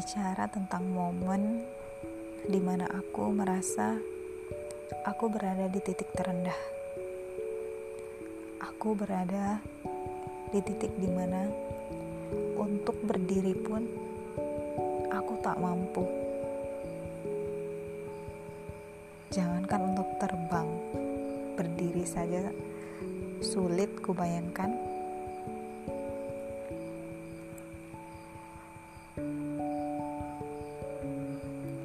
bicara tentang momen di mana aku merasa aku berada di titik terendah. Aku berada di titik di mana untuk berdiri pun aku tak mampu. Jangankan untuk terbang, berdiri saja sulit kubayangkan.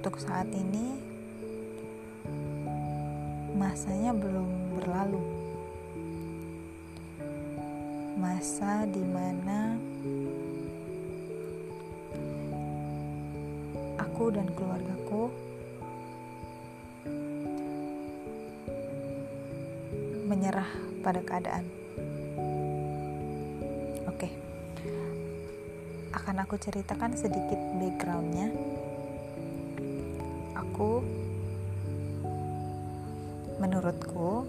Untuk saat ini masanya belum berlalu. Masa di mana aku dan keluargaku menyerah pada keadaan. Oke, akan aku ceritakan sedikit backgroundnya aku menurutku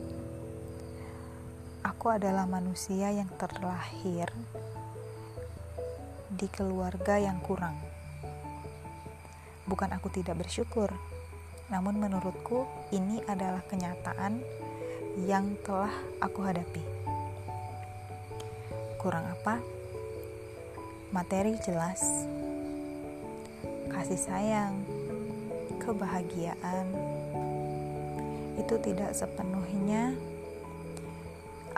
aku adalah manusia yang terlahir di keluarga yang kurang. Bukan aku tidak bersyukur namun menurutku ini adalah kenyataan yang telah aku hadapi. Kurang apa? Materi jelas. Kasih sayang kebahagiaan itu tidak sepenuhnya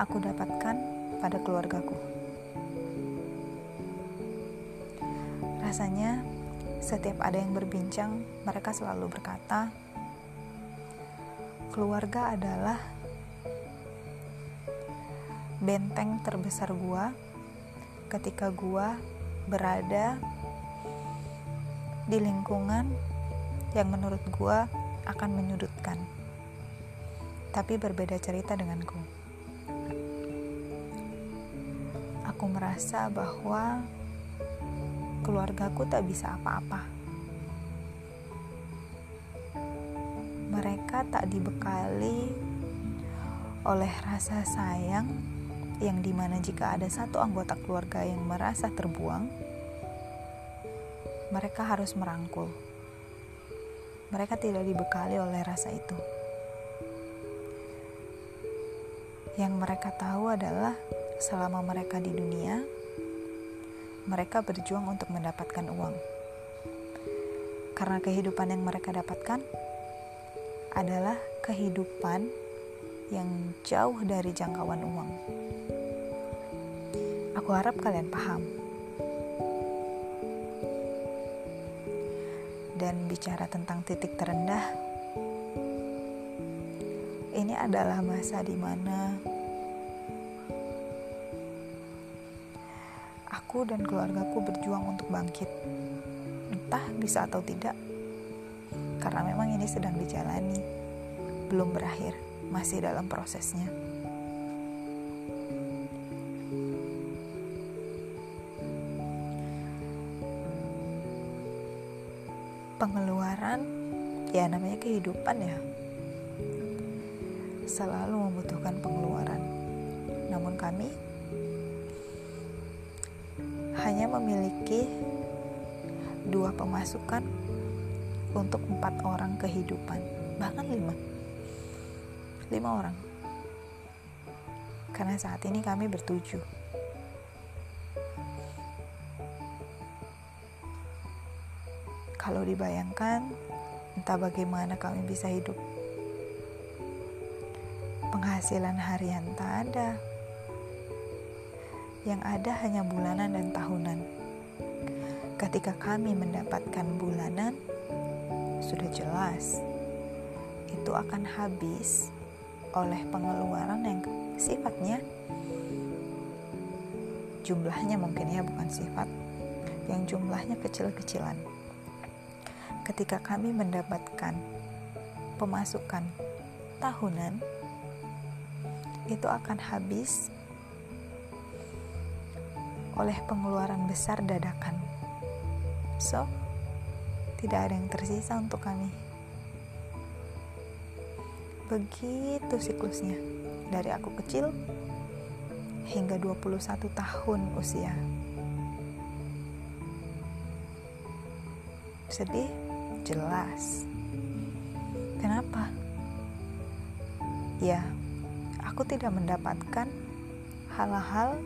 aku dapatkan pada keluargaku. Rasanya setiap ada yang berbincang, mereka selalu berkata, keluarga adalah benteng terbesar gua ketika gua berada di lingkungan yang menurut gue akan menyudutkan. Tapi berbeda cerita denganku. Aku merasa bahwa keluargaku tak bisa apa-apa. Mereka tak dibekali oleh rasa sayang yang di mana jika ada satu anggota keluarga yang merasa terbuang, mereka harus merangkul mereka tidak dibekali oleh rasa itu. Yang mereka tahu adalah selama mereka di dunia, mereka berjuang untuk mendapatkan uang. Karena kehidupan yang mereka dapatkan adalah kehidupan yang jauh dari jangkauan uang. Aku harap kalian paham dan bicara tentang titik terendah, ini adalah masa di mana aku dan keluargaku berjuang untuk bangkit. Entah bisa atau tidak, karena memang ini sedang dijalani, belum berakhir, masih dalam prosesnya. Pengeluaran ya namanya kehidupan ya selalu membutuhkan pengeluaran. Namun kami hanya memiliki dua pemasukan untuk empat orang kehidupan bahkan lima. Lima orang. Karena saat ini kami bertujuh Kalau dibayangkan, entah bagaimana kami bisa hidup. Penghasilan harian tak ada. Yang ada hanya bulanan dan tahunan. Ketika kami mendapatkan bulanan, sudah jelas itu akan habis oleh pengeluaran yang sifatnya jumlahnya mungkin ya bukan sifat yang jumlahnya kecil-kecilan ketika kami mendapatkan pemasukan tahunan itu akan habis oleh pengeluaran besar dadakan. So, tidak ada yang tersisa untuk kami. Begitu siklusnya dari aku kecil hingga 21 tahun usia. Sedih? Jelas. Kenapa? Ya, aku tidak mendapatkan hal-hal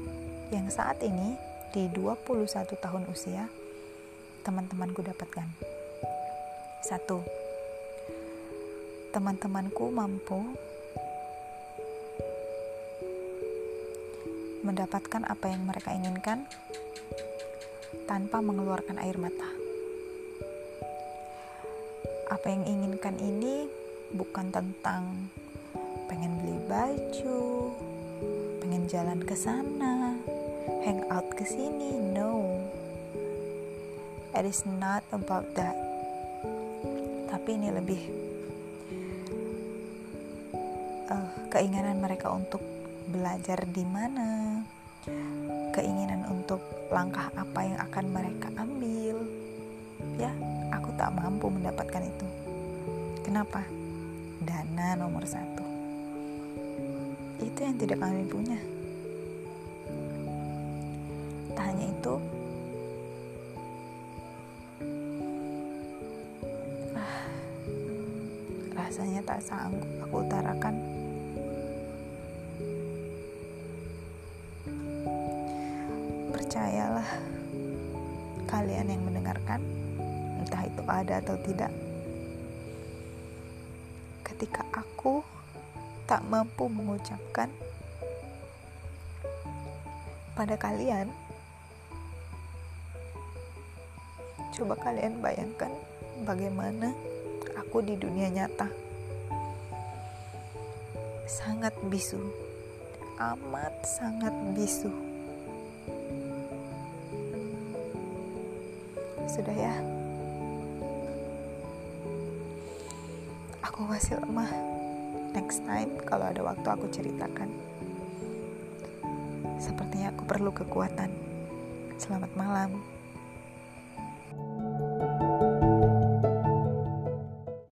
yang saat ini di 21 tahun usia teman-temanku dapatkan. Satu, teman-temanku mampu mendapatkan apa yang mereka inginkan tanpa mengeluarkan air mata. Apa yang inginkan ini bukan tentang pengen beli baju, pengen jalan ke sana, hang out ke sini. No. It is not about that. Tapi ini lebih uh, keinginan mereka untuk belajar di mana, keinginan untuk langkah apa yang akan mereka ambil. Ya, aku tak mampu mendapatkan itu. Kenapa? Dana nomor satu itu yang tidak kami punya. Tak hanya itu, ah, rasanya tak sanggup aku utarakan. Ada atau tidak, ketika aku tak mampu mengucapkan pada kalian. Coba kalian bayangkan bagaimana aku di dunia nyata. Sangat bisu. Amat sangat bisu. Sudah ya. Aku masih lemah next time kalau ada waktu aku ceritakan. Sepertinya aku perlu kekuatan. Selamat malam.